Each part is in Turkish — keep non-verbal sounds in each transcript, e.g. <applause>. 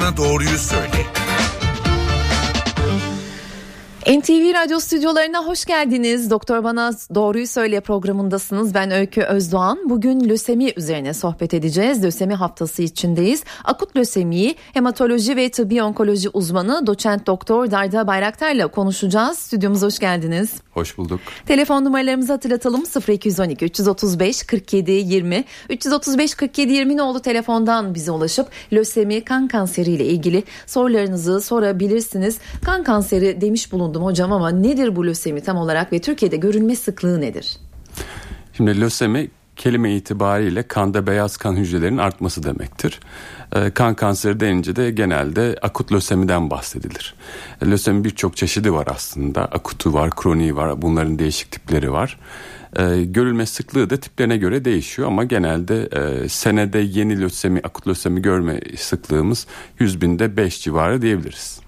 bana doğruyu söyle. NTV Radyo stüdyolarına hoş geldiniz. Doktor Bana Doğruyu Söyle programındasınız. Ben Öykü Özdoğan. Bugün lösemi üzerine sohbet edeceğiz. Lösemi haftası içindeyiz. Akut lösemiyi hematoloji ve tıbbi onkoloji uzmanı doçent doktor Darda Bayraktar'la konuşacağız. Stüdyomuza hoş geldiniz. Hoş bulduk. Telefon numaralarımızı hatırlatalım 0212 335 47 20 335 47 20 nolu telefondan bize ulaşıp lösemi kan kanseri ile ilgili sorularınızı sorabilirsiniz. Kan kanseri demiş bulundum hocam ama nedir bu lösemi tam olarak ve Türkiye'de görülme sıklığı nedir? Şimdi lösemi kelime itibariyle kanda beyaz kan hücrelerinin artması demektir. Ee, kan kanseri denince de genelde akut lösemiden bahsedilir. E, lösemi birçok çeşidi var aslında. Akutu var, kroniği var. Bunların değişik tipleri var. E, görülme sıklığı da tiplerine göre değişiyor ama genelde e, senede yeni lösemi, akut lösemi görme sıklığımız 100 binde 5 civarı diyebiliriz.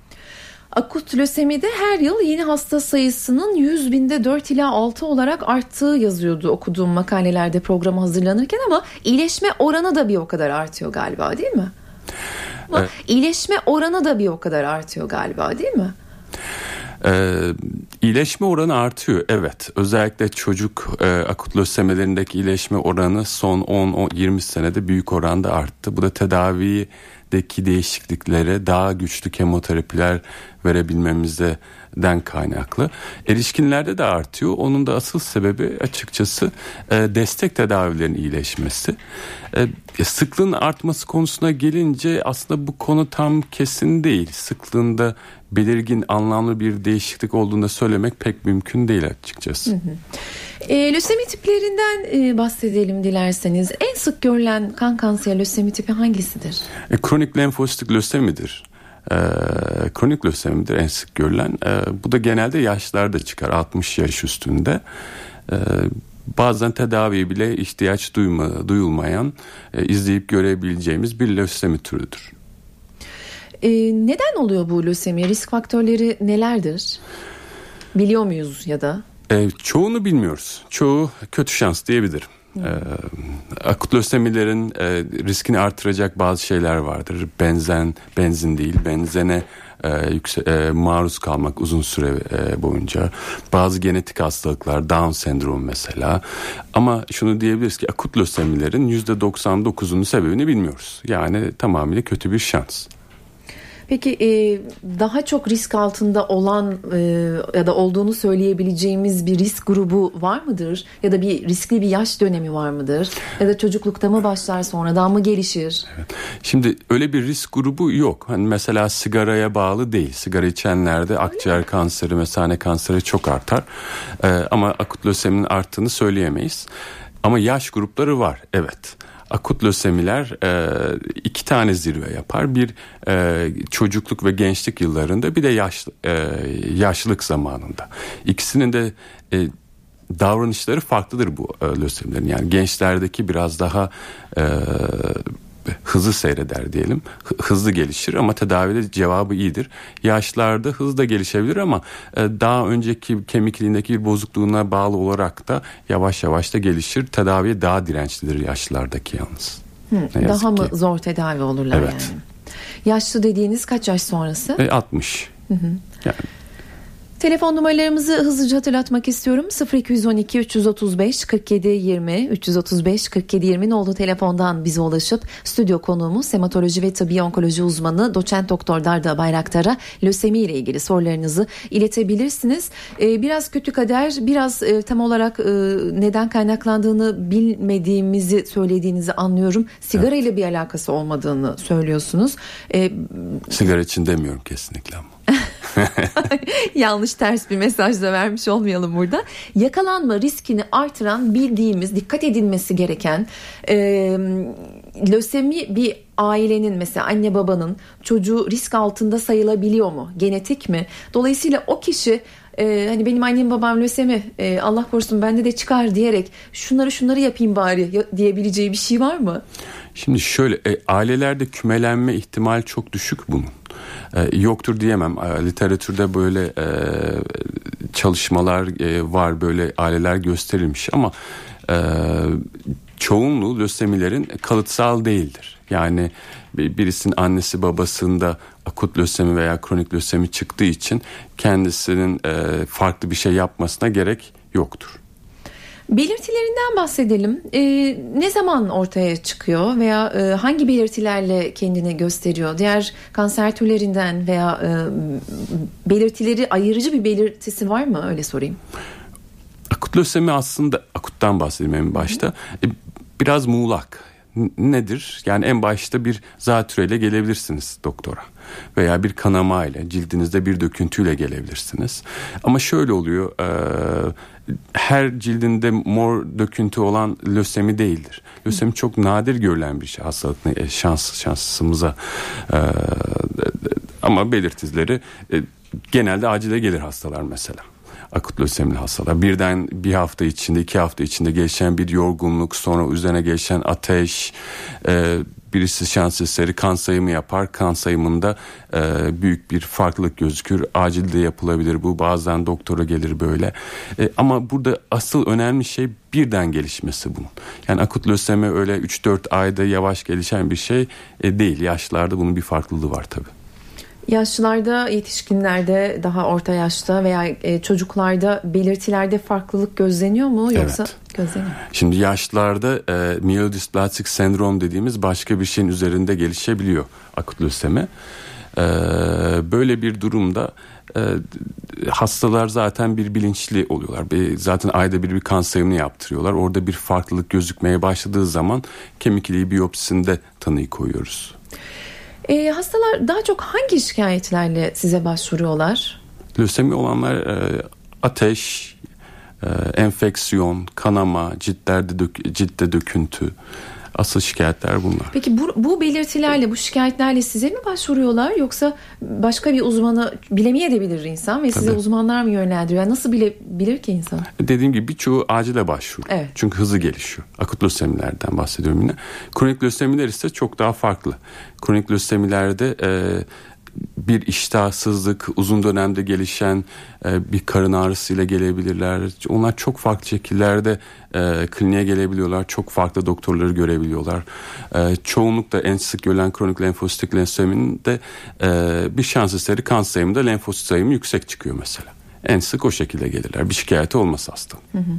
Akut lösemide her yıl yeni hasta sayısının 100 binde 4 ila 6 olarak arttığı yazıyordu okuduğum makalelerde programa hazırlanırken ama iyileşme oranı da bir o kadar artıyor galiba değil mi? Ama evet. iyileşme oranı da bir o kadar artıyor galiba değil mi? Ee, iyileşme oranı artıyor evet. Özellikle çocuk e, akut lösemelerindeki iyileşme oranı son 10-20 senede büyük oranda arttı. Bu da tedaviyi deki değişikliklere daha güçlü kemoterapiler verebilmemizden kaynaklı. Erişkinlerde de artıyor. Onun da asıl sebebi açıkçası e, destek tedavilerin iyileşmesi. E, sıklığın artması konusuna gelince aslında bu konu tam kesin değil. Sıklığında belirgin anlamlı bir değişiklik olduğunu söylemek pek mümkün değil açıkçası. Hı hı. E, lösemi tiplerinden e, bahsedelim dilerseniz. En sık görülen kan kanseri lösemi tipi hangisidir? E, kronik lenfositik lösemidir. E, kronik lösemidir en sık görülen. E, bu da genelde yaşlarda çıkar 60 yaş üstünde. E, bazen tedavi bile ihtiyaç duyma, duyulmayan e, izleyip görebileceğimiz bir lösemi türüdür. E, neden oluyor bu lösemi? Risk faktörleri nelerdir? Biliyor muyuz ya da? E, çoğunu bilmiyoruz. Çoğu kötü şans diyebilirim. Hmm. E, akut lösemilerin e, riskini artıracak bazı şeyler vardır. Benzen, benzin değil, benzene e, yükse, e, maruz kalmak uzun süre e, boyunca. Bazı genetik hastalıklar, Down sendromu mesela. Ama şunu diyebiliriz ki akut lösemilerin %99'unun sebebini bilmiyoruz. Yani tamamıyla kötü bir şans. Peki e, daha çok risk altında olan e, ya da olduğunu söyleyebileceğimiz bir risk grubu var mıdır? Ya da bir riskli bir yaş dönemi var mıdır? Ya da çocuklukta mı başlar sonradan mı gelişir? Evet. Şimdi öyle bir risk grubu yok. Hani mesela sigaraya bağlı değil. Sigara içenlerde akciğer kanseri, mesane kanseri çok artar. E, ama akut löseminin arttığını söyleyemeyiz. Ama yaş grupları var evet akut lösemiler e, iki tane zirve yapar. Bir e, çocukluk ve gençlik yıllarında bir de yaş, e, yaşlılık zamanında. İkisinin de e, davranışları farklıdır bu e, lösemilerin. Yani gençlerdeki biraz daha e, hızlı seyreder diyelim. hızlı gelişir ama tedavide cevabı iyidir. Yaşlarda hızlı da gelişebilir ama e, daha önceki kemikliğindeki bir bozukluğuna bağlı olarak da yavaş yavaş da gelişir. Tedaviye daha dirençlidir yaşlılardaki yalnız. Hı, daha mı zor tedavi olurlar evet. yani? Yaşlı dediğiniz kaç yaş sonrası? E, 60. Hı hı. Yani Telefon numaralarımızı hızlıca hatırlatmak istiyorum. 0212 335 47 20 335 47 20 oldu telefondan bize ulaşıp stüdyo konuğumuz hematoloji ve tıbbi onkoloji uzmanı doçent doktor Darda Bayraktar'a lösemi ile ilgili sorularınızı iletebilirsiniz. Ee, biraz kötü kader, biraz e, tam olarak e, neden kaynaklandığını bilmediğimizi söylediğinizi anlıyorum. Sigara evet. ile bir alakası olmadığını söylüyorsunuz. Ee, Sigara için demiyorum kesinlikle ama. <laughs> Yanlış ters bir mesaj da vermiş olmayalım burada. Yakalanma riskini artıran bildiğimiz, dikkat edilmesi gereken e, lösemi bir ailenin mesela anne babanın çocuğu risk altında sayılabiliyor mu? Genetik mi? Dolayısıyla o kişi e, hani benim annem babam lösemi e, Allah korusun bende de çıkar diyerek şunları şunları yapayım bari diyebileceği bir şey var mı? Şimdi şöyle e, ailelerde kümelenme ihtimal çok düşük bunun e, yoktur diyemem. E, literatürde böyle e, çalışmalar e, var böyle aileler gösterilmiş ama e, çoğunluğu lösemilerin kalıtsal değildir. Yani birisinin annesi babasında akut lösemi veya kronik lösemi çıktığı için kendisinin e, farklı bir şey yapmasına gerek yoktur. Belirtilerinden bahsedelim. Ee, ne zaman ortaya çıkıyor veya e, hangi belirtilerle kendini gösteriyor? Diğer kanser türlerinden veya e, belirtileri ayırıcı bir belirtisi var mı? Öyle sorayım. Akut lösemi aslında akuttan bahsedeyim en başta. E, biraz muğlak. Nedir? Yani en başta bir zatüreyle gelebilirsiniz doktora veya bir kanama ile cildinizde bir döküntüyle gelebilirsiniz. Ama şöyle oluyor e, her cildinde mor döküntü olan lösemi değildir. Lösemi çok nadir görülen bir şey hastalık e, şans şansımıza e, ama belirtileri genelde acile gelir hastalar mesela akut lösemili hastalar. Birden bir hafta içinde iki hafta içinde gelişen bir yorgunluk sonra üzerine gelişen ateş e, birisi şans eseri kan sayımı yapar. Kan sayımında e, büyük bir farklılık gözükür. Acilde yapılabilir bu. Bazen doktora gelir böyle. E, ama burada asıl önemli şey birden gelişmesi bunun. Yani akut lösemi öyle 3-4 ayda yavaş gelişen bir şey e, değil. Yaşlarda bunun bir farklılığı var tabii. Yaşlılarda, yetişkinlerde, daha orta yaşta veya e, çocuklarda belirtilerde farklılık gözleniyor mu yoksa evet. gözleniyor? Şimdi yaşlılarda e, miyelodisplastik sendrom dediğimiz başka bir şeyin üzerinde gelişebiliyor akut lösemi. E, böyle bir durumda e, hastalar zaten bir bilinçli oluyorlar. Bir, zaten ayda bir bir kan sayımını yaptırıyorlar. Orada bir farklılık gözükmeye başladığı zaman kemik iliği biyopsisinde tanıyı koyuyoruz. E, hastalar daha çok hangi şikayetlerle size başvuruyorlar? Lösemi olanlar e, ateş, e, enfeksiyon, kanama, ciltlerde dök, ciltte döküntü, Asıl şikayetler bunlar. Peki bu, bu belirtilerle, bu şikayetlerle size mi başvuruyorlar yoksa başka bir uzmanı bilemeyebilir insan ve size Tabii. uzmanlar mı yönlendiriyor? Yani nasıl bile bilir ki insan? Dediğim gibi birçoğu acile başvuru. Evet. Çünkü hızlı gelişiyor. Akut lösemilerden bahsediyorum yine. Kronik lösemiler ise çok daha farklı. Kronik lösemilerde e, bir iştahsızlık, uzun dönemde gelişen e, bir karın ağrısıyla gelebilirler. Onlar çok farklı şekillerde e, kliniğe gelebiliyorlar. Çok farklı doktorları görebiliyorlar. E, çoğunlukla en sık görülen kronik lenfositik löseminin de e, bir şans eseri kan sayımında lenfosit sayımı yüksek çıkıyor mesela. En sık o şekilde gelirler. Bir şikayeti olmaz hasta. Hı hı.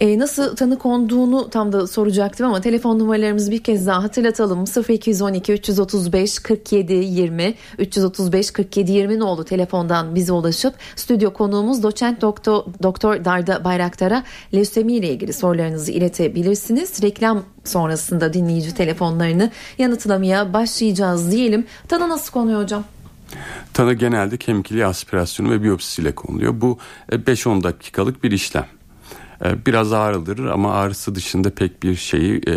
E, nasıl tanı konduğunu tam da soracaktım ama telefon numaralarımızı bir kez daha hatırlatalım. 0212 335 47 20 335 47 20 oldu telefondan bize ulaşıp stüdyo konuğumuz doçent doktor, doktor Darda Bayraktar'a lösemi ile ilgili sorularınızı iletebilirsiniz. Reklam sonrasında dinleyici telefonlarını yanıtlamaya başlayacağız diyelim. Tanı nasıl konuyor hocam? Tanı genelde kemik iliği aspirasyonu ve biyopsisiyle konuluyor. Bu 5-10 e, dakikalık bir işlem. E, biraz ağrıdır ama ağrısı dışında pek bir şeyi e,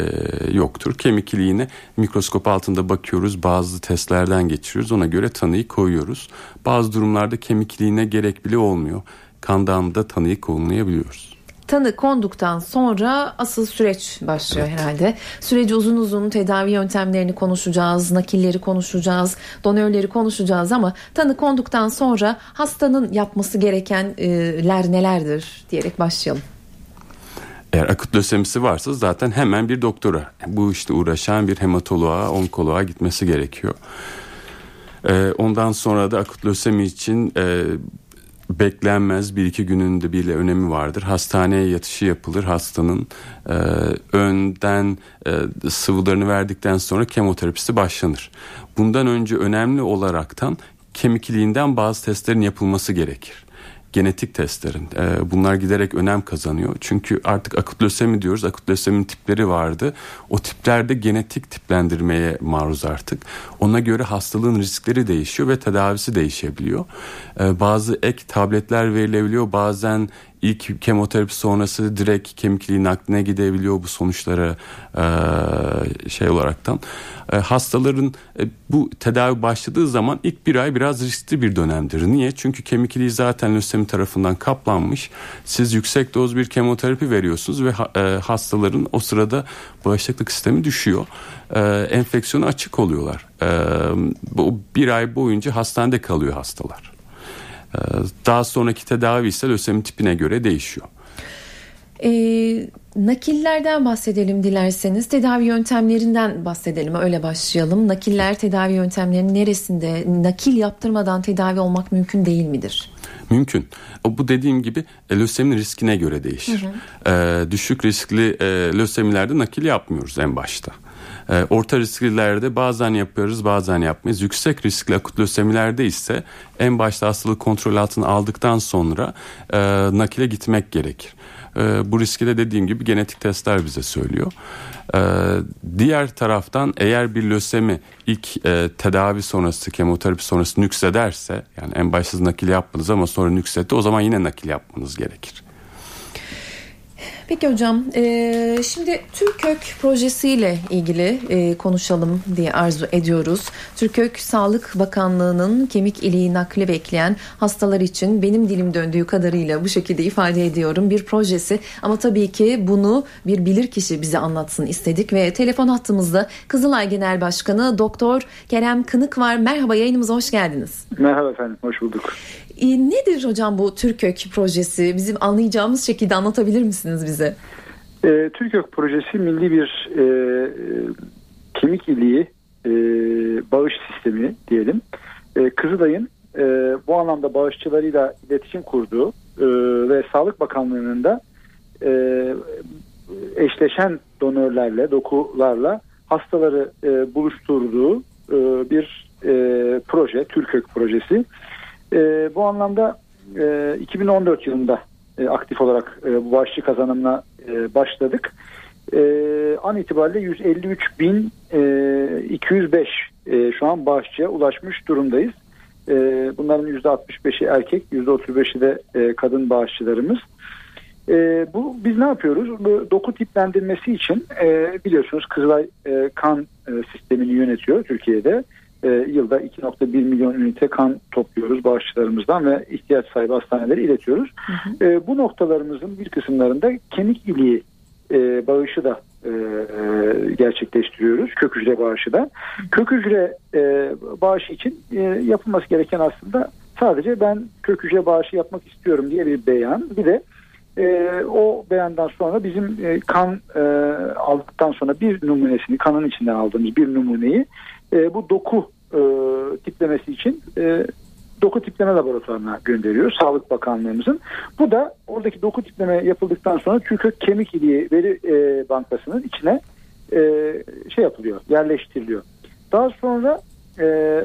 yoktur. Kemik iliğine mikroskop altında bakıyoruz. Bazı testlerden geçiriyoruz. Ona göre tanıyı koyuyoruz. Bazı durumlarda kemik iliğine gerek bile olmuyor. Kan tanıyı konulabiliyoruz tanı konduktan sonra asıl süreç başlıyor evet. herhalde. Süreci uzun uzun tedavi yöntemlerini konuşacağız, nakilleri konuşacağız, donörleri konuşacağız ama tanı konduktan sonra hastanın yapması gerekenler nelerdir diyerek başlayalım. Eğer akut lösemisi varsa zaten hemen bir doktora, bu işte uğraşan bir hematoloğa, onkoloğa gitmesi gerekiyor. Ee, ondan sonra da akut lösemi için e, beklenmez bir iki gününde bile önemi vardır. Hastaneye yatışı yapılır. Hastanın e, önden e, sıvılarını verdikten sonra kemoterapisi başlanır. Bundan önce önemli olaraktan kemik iliğinden bazı testlerin yapılması gerekir genetik testlerin. E, bunlar giderek önem kazanıyor. Çünkü artık akut lösemi diyoruz. Akut löseminin tipleri vardı. O tiplerde genetik tiplendirmeye maruz artık. Ona göre hastalığın riskleri değişiyor ve tedavisi değişebiliyor. E, bazı ek tabletler verilebiliyor. Bazen ilk kemoterapi sonrası direkt kemikliği nakline gidebiliyor bu sonuçlara e, şey olaraktan. E, hastaların e, bu tedavi başladığı zaman ilk bir ay biraz riskli bir dönemdir. Niye? Çünkü kemikliği zaten lösemi tarafından kaplanmış. Siz yüksek doz bir kemoterapi veriyorsunuz ve e, hastaların o sırada bağışıklık sistemi düşüyor. E, enfeksiyona açık oluyorlar. E, bu bir ay boyunca hastanede kalıyor hastalar. Ee, daha sonraki tedavi ise lösemi tipine göre değişiyor. Ee, nakillerden bahsedelim dilerseniz. Tedavi yöntemlerinden bahsedelim. Öyle başlayalım. Nakiller tedavi yöntemlerinin neresinde? Nakil yaptırmadan tedavi olmak mümkün değil midir? Mümkün. Bu dediğim gibi e, löseminin riskine göre değişir. Hı hı. E, düşük riskli e, lösemilerde nakil yapmıyoruz en başta. E, orta risklilerde bazen yapıyoruz bazen yapmayız. Yüksek riskli akut lösemilerde ise en başta hastalığı kontrol altına aldıktan sonra e, nakile gitmek gerekir. E, bu riski de dediğim gibi genetik testler bize söylüyor. E, diğer taraftan eğer bir lösemi ilk e, tedavi sonrası kemoterapi sonrası nüksederse yani en başsız nakil yapmanız ama sonra nüksetti o zaman yine nakil yapmanız gerekir. Peki hocam, e, şimdi Türkök projesiyle ilgili e, konuşalım diye arzu ediyoruz. Türkök Sağlık Bakanlığı'nın kemik iliği nakli bekleyen hastalar için benim dilim döndüğü kadarıyla bu şekilde ifade ediyorum bir projesi. Ama tabii ki bunu bir bilirkişi bize anlatsın istedik ve telefon hattımızda Kızılay Genel Başkanı Doktor Kerem Kınık var. Merhaba yayınımıza hoş geldiniz. Merhaba efendim, hoş bulduk. E, nedir hocam bu Türkök projesi? Bizim anlayacağımız şekilde anlatabilir misiniz bize? E, Türkök projesi milli bir e, kemik iliği e, bağış sistemi diyelim. E, Kızılay'ın e, bu anlamda bağışçılarıyla iletişim kurduğu e, ve Sağlık Bakanlığı'nın da e, eşleşen donörlerle, dokularla hastaları e, buluşturduğu e, bir e, proje, Türkök projesi. E, bu anlamda e, 2014 yılında e, aktif olarak e, bu bağışçı kazanımına e, başladık. E, an itibariyle 153 bin e, 205 e, şu an bağışçıya ulaşmış durumdayız. E, bunların %65'i erkek, %35'i de e, kadın bağışçılarımız. E, bu biz ne yapıyoruz? Bu doku tiplendirmesi için e, biliyorsunuz Kızılay e, kan e, sistemini yönetiyor Türkiye'de e, yılda 2.1 milyon ünite kan topluyoruz bağışçılarımızdan ve ihtiyaç sahibi hastanelere iletiyoruz. Hı hı. E, bu noktalarımızın bir kısımlarında kemik iliği e, bağışı da e, gerçekleştiriyoruz. Kök hücre bağışı da. Kök hücre e, bağışı için e, yapılması gereken aslında sadece ben kök hücre bağışı yapmak istiyorum diye bir beyan. Bir de e, o beyandan sonra bizim e, kan e, aldıktan sonra bir numunesini kanın içinden aldığımız bir numuneyi e, bu doku e, tiplemesi için e, doku tipleme laboratuvarına gönderiyor Sağlık Bakanlığımızın. Bu da oradaki doku tipleme yapıldıktan sonra Türkök Kemik İliği Veri e, Bankası'nın içine e, şey yapılıyor, yerleştiriliyor. Daha sonra e,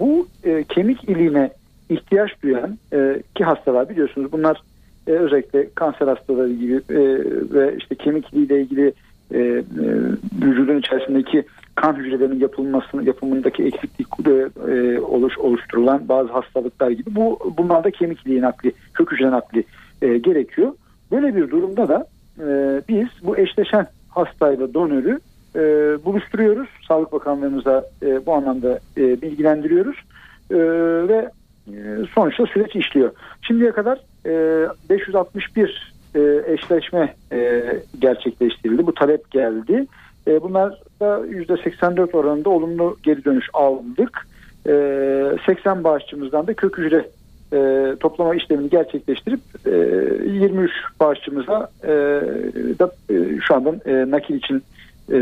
bu e, kemik iliğine ihtiyaç duyan e, ki hastalar biliyorsunuz bunlar e, özellikle kanser hastaları gibi e, ve işte kemik iliğiyle ilgili e, e, vücudun içerisindeki kan hücrelerinin yapılmasını yapımındaki eksiklik e, e, oluş oluşturulan bazı hastalıklar gibi bu bunlarda kemik iliği nakli, kök hücre nakli e, gerekiyor. Böyle bir durumda da e, biz bu eşleşen hastayla donörü e, buluşturuyoruz. Sağlık Bakanlığımıza e, bu anlamda e, bilgilendiriyoruz e, ve e, sonuçta süreç işliyor. Şimdiye kadar e, 561 e, eşleşme e, gerçekleştirildi. Bu talep geldi. E, bunlar da %84 oranında olumlu geri dönüş aldık. E, 80 bağışçımızdan da kök hücre e, toplama işlemini gerçekleştirip e, 23 bağışçımıza e, da e, şu anda e, nakil için e,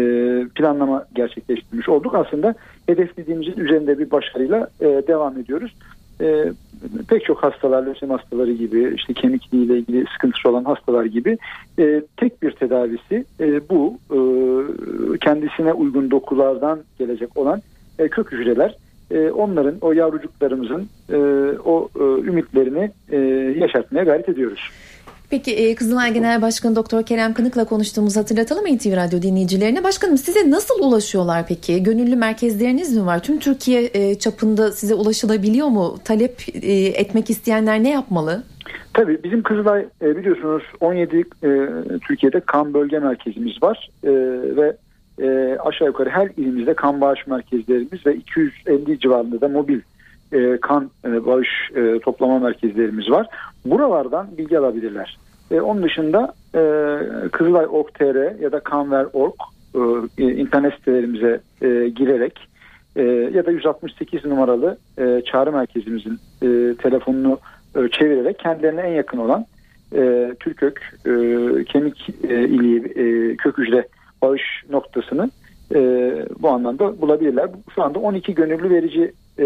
planlama gerçekleştirmiş olduk. Aslında hedeflediğimizin üzerinde bir başarıyla e, devam ediyoruz e, pek çok hastalar, lösemi hastaları gibi, işte kemikliği ile ilgili sıkıntısı olan hastalar gibi e, tek bir tedavisi e, bu e, kendisine uygun dokulardan gelecek olan e, kök hücreler. E, onların, o yavrucuklarımızın e, o e, ümitlerini e, yaşatmaya gayret ediyoruz. Peki e, Kızılay Genel Başkanı Doktor Kerem Kınık'la konuştuğumuzu hatırlatalım NTV Radyo dinleyicilerine. Başkanım size nasıl ulaşıyorlar peki? Gönüllü merkezleriniz mi var? Tüm Türkiye e, çapında size ulaşılabiliyor mu? Talep e, etmek isteyenler ne yapmalı? Tabii bizim Kızılay biliyorsunuz 17 Türkiye'de kan bölge merkezimiz var ve aşağı yukarı her ilimizde kan bağış merkezlerimiz ve 250 civarında da mobil kan bağış toplama merkezlerimiz var. Buralardan bilgi alabilirler. E, onun dışında e, Kızılay.org.tr ya da kanver.org e, internet sitelerimize e, girerek e, ya da 168 numaralı e, çağrı merkezimizin e, telefonunu e, çevirerek kendilerine en yakın olan e, Türkök e, kemik e, iliği e, kök hücre bağış noktasını e, bu anlamda bulabilirler. Şu anda 12 gönüllü verici e,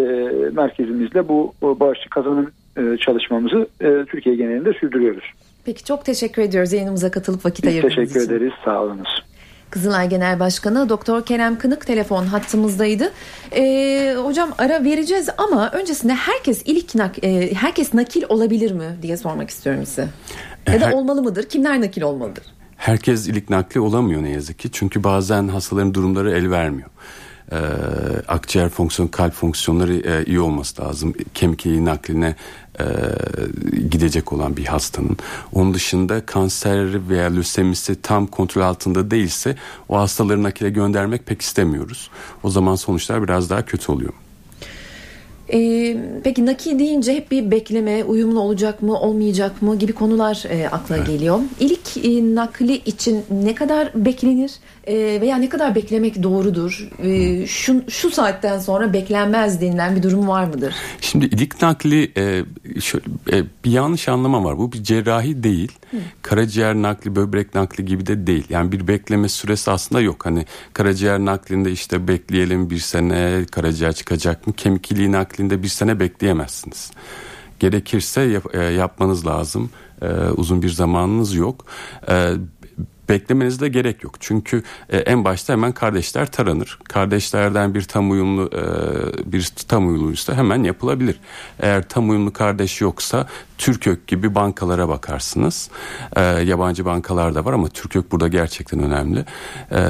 merkezimizle bu, bağışçı kazanım e, çalışmamızı e, Türkiye genelinde sürdürüyoruz. Peki çok teşekkür ediyoruz yayınımıza katılıp vakit ayırdığınız için. Teşekkür ederiz. Sağ olunuz. Kızılay Genel Başkanı Doktor Kerem Kınık telefon hattımızdaydı. Ee, hocam ara vereceğiz ama öncesinde herkes ilik nak e, herkes nakil olabilir mi diye sormak istiyorum size. Ya da Her... olmalı mıdır? Kimler nakil olmalıdır? Herkes ilik nakli olamıyor ne yazık ki. Çünkü bazen hastaların durumları el vermiyor e, akciğer fonksiyonu, kalp fonksiyonları e, iyi olması lazım. Kemik iliği nakline e, gidecek olan bir hastanın. Onun dışında kanser veya lösemisi tam kontrol altında değilse o hastaları nakile göndermek pek istemiyoruz. O zaman sonuçlar biraz daha kötü oluyor. Ee, peki nakil deyince hep bir bekleme, uyumlu olacak mı, olmayacak mı gibi konular e, akla evet. geliyor. İlk e, nakli için ne kadar beklenir e, veya ne kadar beklemek doğrudur? E, şu, şu saatten sonra beklenmez denilen bir durum var mıdır? Şimdi ilik nakli e, şöyle, e, bir yanlış anlama var. Bu bir cerrahi değil. Hı. Karaciğer nakli, böbrek nakli gibi de değil. Yani bir bekleme süresi aslında yok. Hani karaciğer naklinde işte bekleyelim bir sene karaciğer çıkacak mı? Kemik iliği naklinde bir sene bekleyemezsiniz. Gerekirse yap, e, yapmanız lazım. E, uzun bir zamanınız yok. E, beklemenize de gerek yok. Çünkü e, en başta hemen kardeşler taranır. Kardeşlerden bir tam uyumlu e, bir tam uyumluysa hemen yapılabilir. Eğer tam uyumlu kardeş yoksa Türkök gibi bankalara bakarsınız. E, yabancı bankalar da var ama Türkök burada gerçekten önemli. E,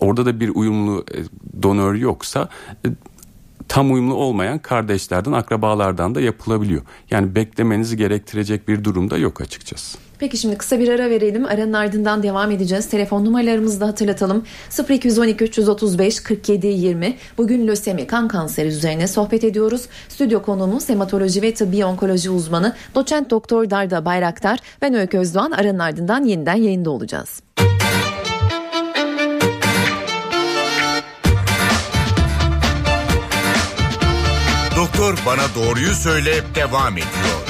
orada da bir uyumlu e, donör yoksa e, tam uyumlu olmayan kardeşlerden, akrabalardan da yapılabiliyor. Yani beklemenizi gerektirecek bir durumda yok açıkçası. Peki şimdi kısa bir ara verelim. Aranın ardından devam edeceğiz. Telefon numaralarımızı da hatırlatalım. 0212 335 47 20. Bugün lösemi kan kanseri üzerine sohbet ediyoruz. Stüdyo konuğumuz hematoloji ve tıbbi onkoloji uzmanı doçent doktor Darda Bayraktar. Ben Öykü Özdoğan. Aranın ardından yeniden yayında olacağız. Doktor bana doğruyu söyle devam ediyor.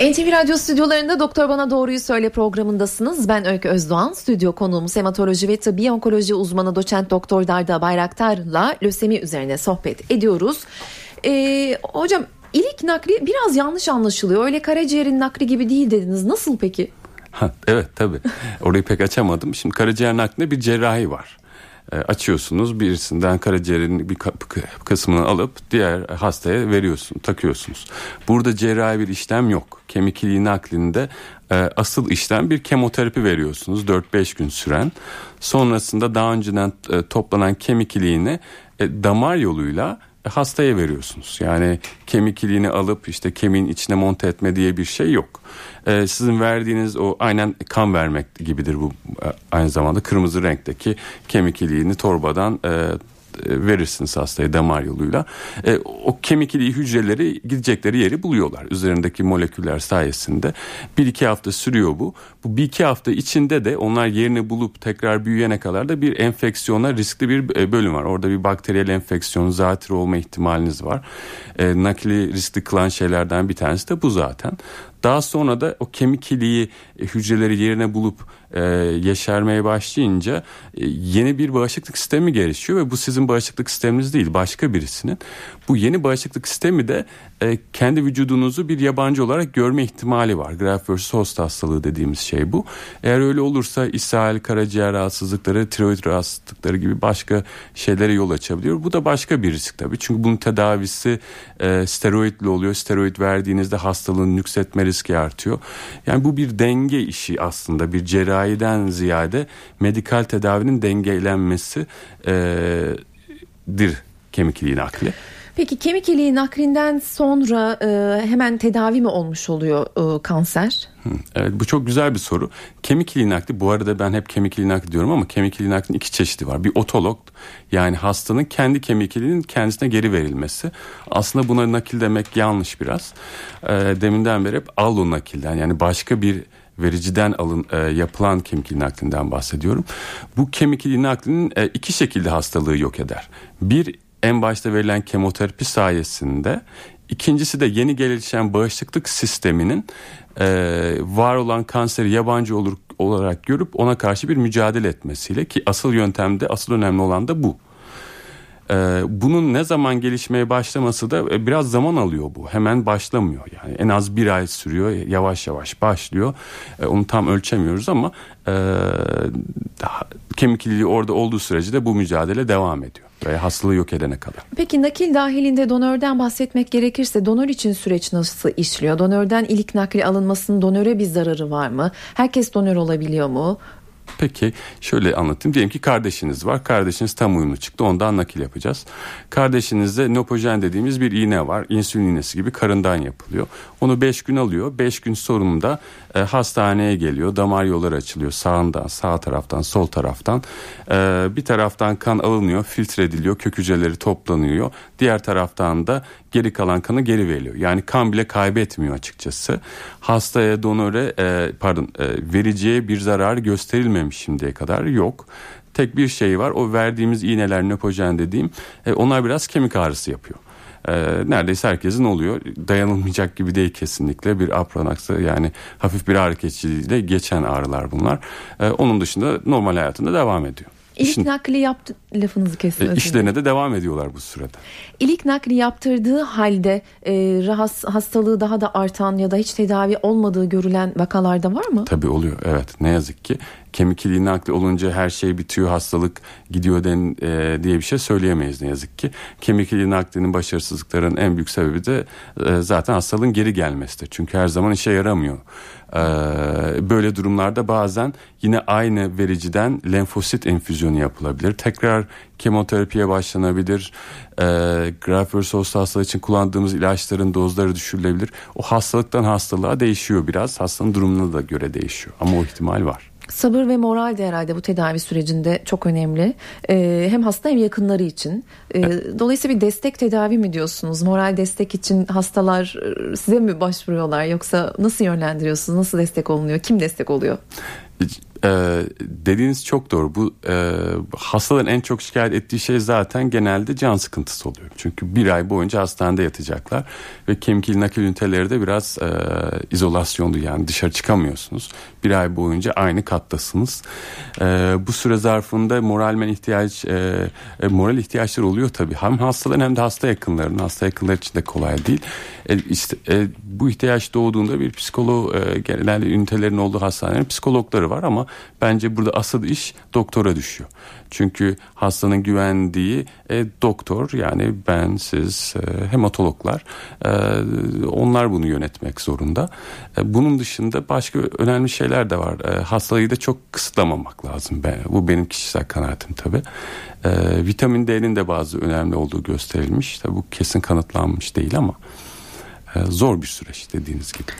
NTV Radyo stüdyolarında Doktor Bana Doğruyu Söyle programındasınız. Ben Öykü Özdoğan. Stüdyo konuğumuz hematoloji ve tıbbi onkoloji uzmanı doçent doktor Darda Bayraktar'la lösemi üzerine sohbet ediyoruz. Ee, hocam ilik nakli biraz yanlış anlaşılıyor. Öyle karaciğerin nakli gibi değil dediniz. Nasıl peki? Ha, evet tabii. Orayı pek açamadım. Şimdi karaciğer naklinde bir cerrahi var. E, açıyorsunuz birisinden karaciğerin bir kısmını alıp diğer hastaya veriyorsun takıyorsunuz. Burada cerrahi bir işlem yok. Kemik iliği naklinde e, asıl işlem bir kemoterapi veriyorsunuz 4-5 gün süren. Sonrasında daha önceden e, toplanan kemik iliğini damar yoluyla hastaya veriyorsunuz. Yani kemik iliğini alıp işte kemiğin içine monte etme diye bir şey yok. Ee, sizin verdiğiniz o aynen kan vermek gibidir bu e, aynı zamanda kırmızı renkteki kemik iliğini torbadan e, verirsiniz hastaya damar yoluyla. E, o kemik iliği hücreleri gidecekleri yeri buluyorlar. Üzerindeki moleküller sayesinde. Bir iki hafta sürüyor bu. Bu bir iki hafta içinde de onlar yerini bulup tekrar büyüyene kadar da bir enfeksiyona riskli bir e, bölüm var. Orada bir bakteriyel enfeksiyon, zatürre olma ihtimaliniz var. E, nakli riskli kılan şeylerden bir tanesi de bu zaten. Daha sonra da o kemik iliği e, hücreleri yerine bulup e, yeşermeye başlayınca e, yeni bir bağışıklık sistemi gelişiyor ve bu sizin bağışıklık sisteminiz değil başka birisinin. Bu yeni bağışıklık sistemi de e, kendi vücudunuzu bir yabancı olarak görme ihtimali var. Graft versus host hastalığı dediğimiz şey bu. Eğer öyle olursa ishal, karaciğer rahatsızlıkları, tiroid rahatsızlıkları gibi başka şeylere yol açabiliyor. Bu da başka bir risk tabii. Çünkü bunun tedavisi e, steroidli oluyor. Steroid verdiğinizde hastalığın nüksetme riski artıyor. Yani bu bir denge işi aslında. Bir cerrahiden ziyade medikal tedavinin dengelenmesi dir kemik iliği nakli. Peki kemik iliği naklinden sonra e, hemen tedavi mi olmuş oluyor e, kanser? Evet bu çok güzel bir soru. Kemik iliği nakli bu arada ben hep kemik iliği nakli diyorum ama kemik iliği naklinin iki çeşidi var. Bir otolog yani hastanın kendi kemik iliğinin kendisine geri verilmesi. Aslında buna nakil demek yanlış biraz. E, deminden beri hep allo nakilden yani başka bir vericiden alın e, yapılan kemik iliği naklinden bahsediyorum. Bu kemik iliği naklinin e, iki şekilde hastalığı yok eder. Bir en başta verilen kemoterapi sayesinde ikincisi de yeni gelişen bağışıklık sisteminin e, var olan kanseri yabancı olur olarak görüp ona karşı bir mücadele etmesiyle ki asıl yöntemde asıl önemli olan da bu. Ee, bunun ne zaman gelişmeye başlaması da e, biraz zaman alıyor bu. Hemen başlamıyor yani en az bir ay sürüyor yavaş yavaş başlıyor. Ee, onu tam ölçemiyoruz ama e, daha, kemik iliği orada olduğu sürece de bu mücadele devam ediyor. Ve hastalığı yok edene kadar. Peki nakil dahilinde donörden bahsetmek gerekirse donör için süreç nasıl işliyor? Donörden ilik nakli alınmasının donöre bir zararı var mı? Herkes donör olabiliyor mu? Peki şöyle anlatayım. Diyelim ki kardeşiniz var. Kardeşiniz tam uyumlu çıktı. Ondan nakil yapacağız. Kardeşinizde nopojen dediğimiz bir iğne var. İnsülin iğnesi gibi karından yapılıyor. Onu 5 gün alıyor. 5 gün sonunda e, hastaneye geliyor. Damar yolları açılıyor. Sağından, sağ taraftan, sol taraftan. E, bir taraftan kan alınıyor, filtre ediliyor. Kök hücreleri toplanıyor. Diğer taraftan da geri kalan kanı geri veriyor. Yani kan bile kaybetmiyor açıkçası. Hastaya donöre e, pardon e, vericiye bir zarar gösterilmemiş şimdiye kadar yok. Tek bir şey var o verdiğimiz iğneler nöpojen dediğim e, onlar biraz kemik ağrısı yapıyor. E, neredeyse herkesin oluyor. Dayanılmayacak gibi değil kesinlikle bir apronaksı yani hafif bir ağrı geçen ağrılar bunlar. E, onun dışında normal hayatında devam ediyor. İlk İşin, nakli yaptı lafınızı kesin. E, işlerine de devam ediyorlar bu sırada. İlk nakli yaptırdığı halde e, rahas, hastalığı daha da artan ya da hiç tedavi olmadığı görülen vakalarda var mı? Tabii oluyor evet ne yazık ki kemik iliği nakli olunca her şey bitiyor hastalık gidiyor den, e, diye bir şey söyleyemeyiz ne yazık ki. Kemik iliği naklinin başarısızlıkların en büyük sebebi de e, zaten hastalığın geri gelmesidir. Çünkü her zaman işe yaramıyor. E, böyle durumlarda bazen yine aynı vericiden lenfosit enfüzyonu yapılabilir. Tekrar kemoterapiye başlanabilir. E, Graft hastalığı için kullandığımız ilaçların dozları düşürülebilir. O hastalıktan hastalığa değişiyor biraz. Hastanın durumuna da göre değişiyor. Ama o ihtimal var. Sabır ve moral de herhalde bu tedavi sürecinde çok önemli. Ee, hem hasta hem yakınları için. Ee, dolayısıyla bir destek tedavi mi diyorsunuz? Moral destek için hastalar size mi başvuruyorlar yoksa nasıl yönlendiriyorsunuz? Nasıl destek olunuyor? Kim destek oluyor? Ee, dediğiniz çok doğru. Bu e, hastaların en çok şikayet ettiği şey zaten genelde can sıkıntısı oluyor. Çünkü bir ay boyunca hastanede yatacaklar ve kemik nakil üniteleri de biraz e, izolasyondu yani dışarı çıkamıyorsunuz. Bir ay boyunca aynı kattasınız. E, bu süre zarfında moralmen ihtiyaç e, e, moral ihtiyaçları oluyor tabii. Hem hastaların hem de hasta yakınlarının. Hasta yakınları için de kolay değil. E, işte e, bu ihtiyaç doğduğunda bir psikolog e, genelde ünitelerin olduğu hastanelerin psikologları var ama bence burada asıl iş doktora düşüyor. Çünkü hastanın güvendiği e, doktor yani ben siz e, hematologlar e, onlar bunu yönetmek zorunda. E, bunun dışında başka önemli şeyler de var. E, hastalığı da çok kısıtlamamak lazım. Ben, bu benim kişisel kanaatim tabii. E, vitamin D'nin de bazı önemli olduğu gösterilmiş. Tabii bu kesin kanıtlanmış değil ama e, zor bir süreç dediğiniz gibi.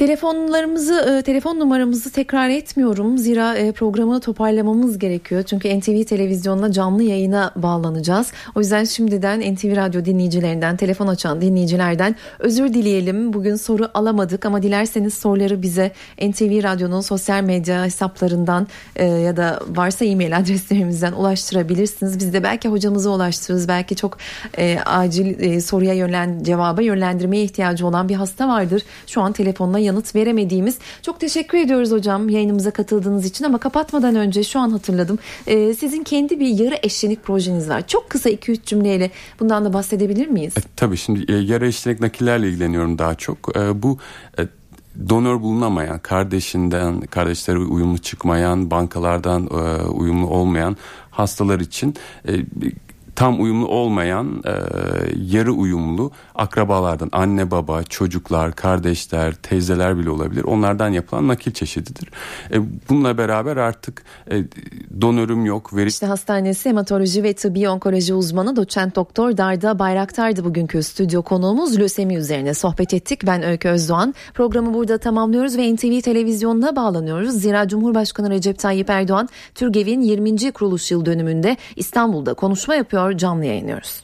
Telefonlarımızı, e, telefon numaramızı tekrar etmiyorum. Zira e, programı toparlamamız gerekiyor. Çünkü NTV televizyonuna canlı yayına bağlanacağız. O yüzden şimdiden NTV Radyo dinleyicilerinden, telefon açan dinleyicilerden özür dileyelim. Bugün soru alamadık ama dilerseniz soruları bize NTV Radyo'nun sosyal medya hesaplarından e, ya da varsa e-mail adreslerimizden ulaştırabilirsiniz. Biz de belki hocamıza ulaştırırız. Belki çok acil soruya yönlen, cevaba yönlendirmeye ihtiyacı olan bir hasta vardır. Şu an telefonla yanıt veremediğimiz. Çok teşekkür ediyoruz hocam yayınımıza katıldığınız için ama kapatmadan önce şu an hatırladım. Ee, sizin kendi bir yarı eşlenik projeniz var. Çok kısa 2-3 cümleyle bundan da bahsedebilir miyiz? E, tabii şimdi e, yarı eşlenik nakillerle ilgileniyorum daha çok. E, bu e, donör bulunamayan, kardeşinden, kardeşleri uyumlu çıkmayan, bankalardan e, uyumlu olmayan hastalar için e, tam uyumlu olmayan e, yarı uyumlu akrabalardan anne baba çocuklar kardeşler teyzeler bile olabilir onlardan yapılan nakil çeşididir. E, bununla beraber artık e, donörüm yok. Veri... İşte hastanesi hematoloji ve tıbbi onkoloji uzmanı doçent doktor Darda Bayraktar'dı bugünkü stüdyo konuğumuz lösemi üzerine sohbet ettik. Ben Öykü Özdoğan. Programı burada tamamlıyoruz ve NTV televizyonuna bağlanıyoruz. Zira Cumhurbaşkanı Recep Tayyip Erdoğan Türgev'in 20. kuruluş yıl dönümünde İstanbul'da konuşma yapıyor canlı yayınlıyoruz.